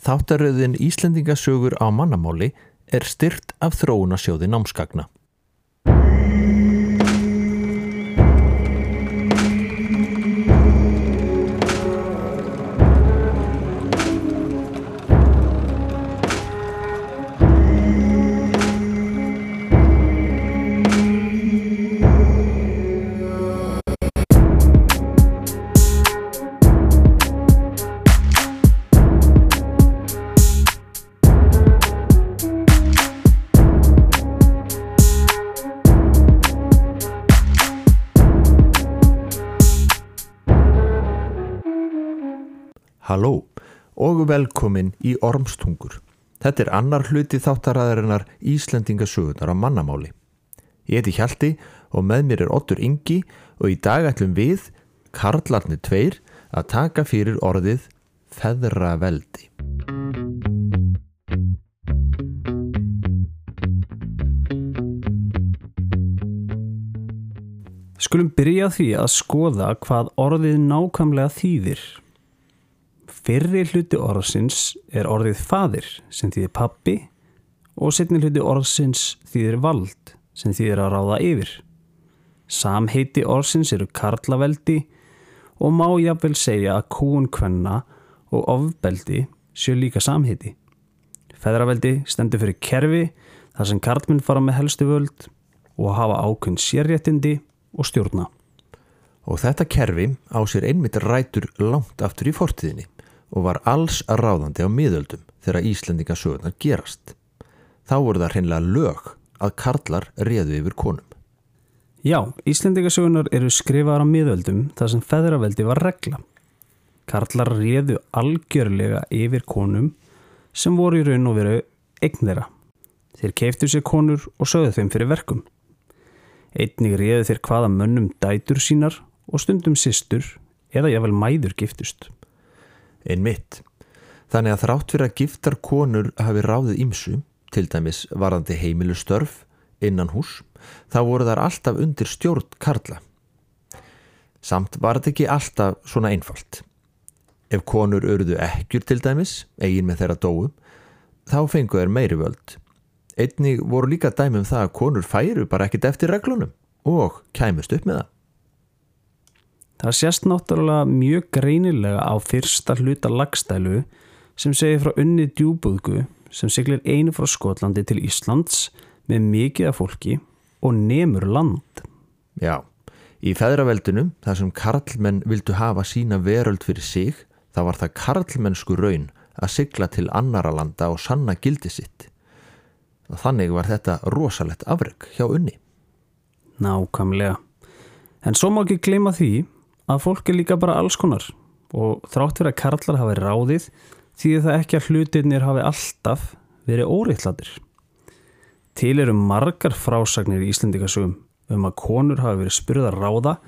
Þáttaröðin Íslendingasögur á mannamáli er styrt af þróunasjóði námskagna. Halló og velkomin í Ormstungur. Þetta er annar hluti þáttaræðarinnar Íslendingasögunar á mannamáli. Ég heiti Hjalti og með mér er Ottur Ingi og í dag ætlum við, Karlarnir tveir, að taka fyrir orðið feðraveldi. Skulum byrja því að skoða hvað orðið nákvæmlega þýðir. Fyrri hluti orðsins er orðið fadir sem þýðir pappi og setni hluti orðsins þýðir vald sem þýðir að ráða yfir. Samheiti orðsins eru karlaveldi og má jáfnvel segja að kún kvenna og ofbeldi séu líka samheiti. Feðraveldi stendur fyrir kerfi þar sem karlminn fara með helstu völd og hafa ákveðn sérréttindi og stjórna. Og þetta kerfi á sér einmitt rætur langt aftur í fortíðinni og var alls ráðandi á miðöldum þegar Íslendingasögurnar gerast. Þá voru það hreinlega lög að karlar réðu yfir konum. Já, Íslendingasögunar eru skrifaðar á miðöldum þar sem feðraveldi var regla. Karlar réðu algjörlega yfir konum sem voru í raun og veru eign þeirra. Þeir keiftu sér konur og sögðu þeim fyrir verkum. Einnig réðu þeir hvaða mönnum dætur sínar og stundum sistur eða jáfnvel mæður giftust. Einn mitt. Þannig að þrátt fyrir að giftar konur hafi ráðið ímsu, til dæmis varandi heimilustörf innan hús, þá voru þar alltaf undir stjórn karla. Samt var þetta ekki alltaf svona einfalt. Ef konur örðu ekkjur til dæmis, eigin með þeirra dóum, þá fengu þeir meiri völd. Einnig voru líka dæmum það að konur færu bara ekkit eftir reglunum og kæmust upp með það. Það sést náttúrulega mjög greinilega á fyrsta hluta lagstælu sem segir frá unni djúbúðgu sem siglir einu frá Skotlandi til Íslands með mikið af fólki og nemur land. Já, í feðraveldunum þar sem karlmenn vildu hafa sína veröld fyrir sig, þá var það karlmennsku raun að sigla til annara landa og sanna gildi sitt. Þannig var þetta rosalett afreg hjá unni. Nákvæmlega. En svo má ekki gleyma því að fólk er líka bara alls konar og þrátt fyrir að karlar hafi ráðið því það ekki að hlutinir hafi alltaf verið óreittladir. Til eru margar frásagnir í Íslendikasögum um að konur hafi verið spurðar ráða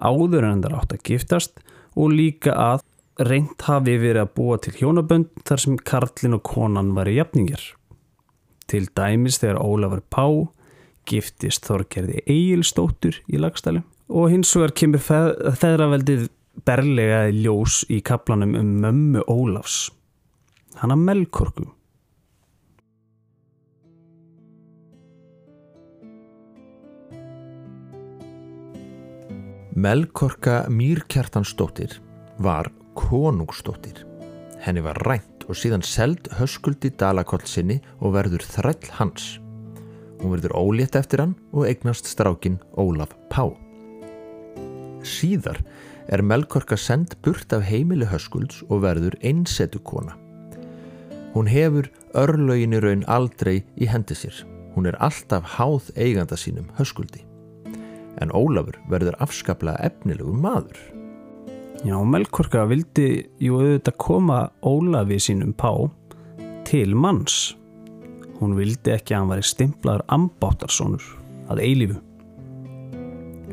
áður en það átt að giftast og líka að reynd hafi verið að búa til hjónabönd þar sem karlin og konan var í jafningjar. Til dæmis þegar Ólafur Pá giftist Þorgerði Egilstóttur í lagstælu og hins vegar kemur þeirraveldið berlega ljós í kaplanum um mömmu Ólafs. Hana Melkorku. Melkorka Mýrkjartansdóttir var konungsdóttir. Henni var rænt og síðan seld höskuldi Dalakoll sinni og verður þræll hans. Hún verður ólétt eftir hann og eignast strákin Ólaf Pá Síðar er Melkorka send burt af heimili höskulds og verður einsetu kona. Hún hefur örlögin í raun aldrei í hendi sér. Hún er alltaf háð eiganda sínum höskuldi. En Ólafur verður afskaplega efnilegu maður. Já, Melkorka vildi jú auðvitað koma Ólafi sínum pá til manns. Hún vildi ekki að hann væri stimplaður ambáttarsónur að eilífu.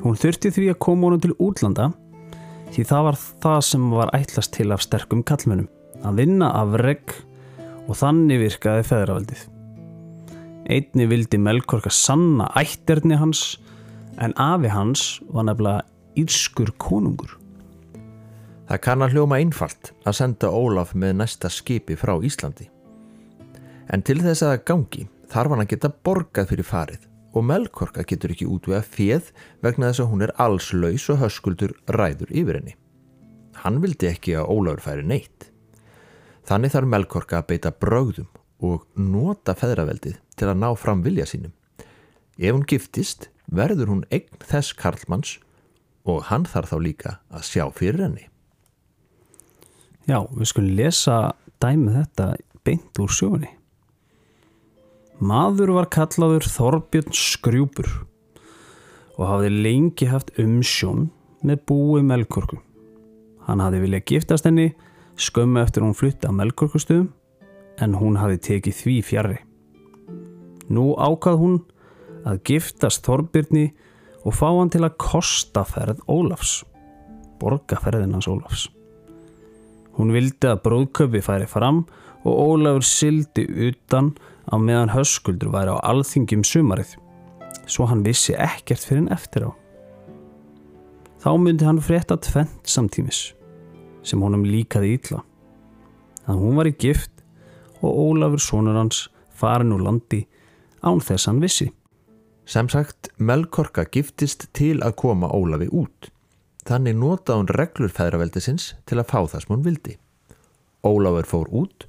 Hún þurfti því að koma honum til útlanda því það var það sem var ætlast til af sterkum kallmönnum að vinna af regg og þannig virkaði feðraveldið. Einni vildi Melkorka sanna ætterni hans en afi hans var nefnilega írskur konungur. Það kann að hljóma einfalt að senda Ólaf með næsta skipi frá Íslandi. En til þess að gangi þarf hann að geta borgað fyrir farið og Melkorka getur ekki útvega fjöð vegna þess að hún er allslaus og höskuldur ræður yfir henni. Hann vildi ekki að Ólafur færi neitt. Þannig þarf Melkorka að beita brögðum og nota feðraveldið til að ná fram vilja sínum. Ef hún giftist verður hún eign þess Karlmanns og hann þarf þá líka að sjá fyrir henni. Já, við skulum lesa dæmið þetta beint úr sjóni. Maður var kallaður Þorbjörn Skrjúpur og hafði lengi haft umsjón með búi Melkorku. Hann hafði viljað giftast henni skömmu eftir hún flytti á Melkorkustöðum en hún hafði tekið því fjarrri. Nú ákvað hún að giftast Þorbjörni og fá hann til að kosta ferð Ólafs, borgaferðinans Ólafs. Hún vildi að bróðköpi færi fram og Ólafur sildi utan á meðan höskuldur væri á alþingjum sumarið, svo hann vissi ekkert fyrir hann eftir á. Þá myndi hann frétta tvent samtímis, sem honum líkaði ítla. Að hún var í gift og Ólafur sonur hans farin úr landi án þess hann vissi. Sem sagt, Melkorka giftist til að koma Ólafi út. Þannig notaði hún reglur feðraveldisins til að fá það sem hún vildi. Ólafur fór út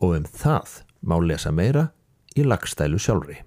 og um það má lesa meira í lagstælu sjálfri.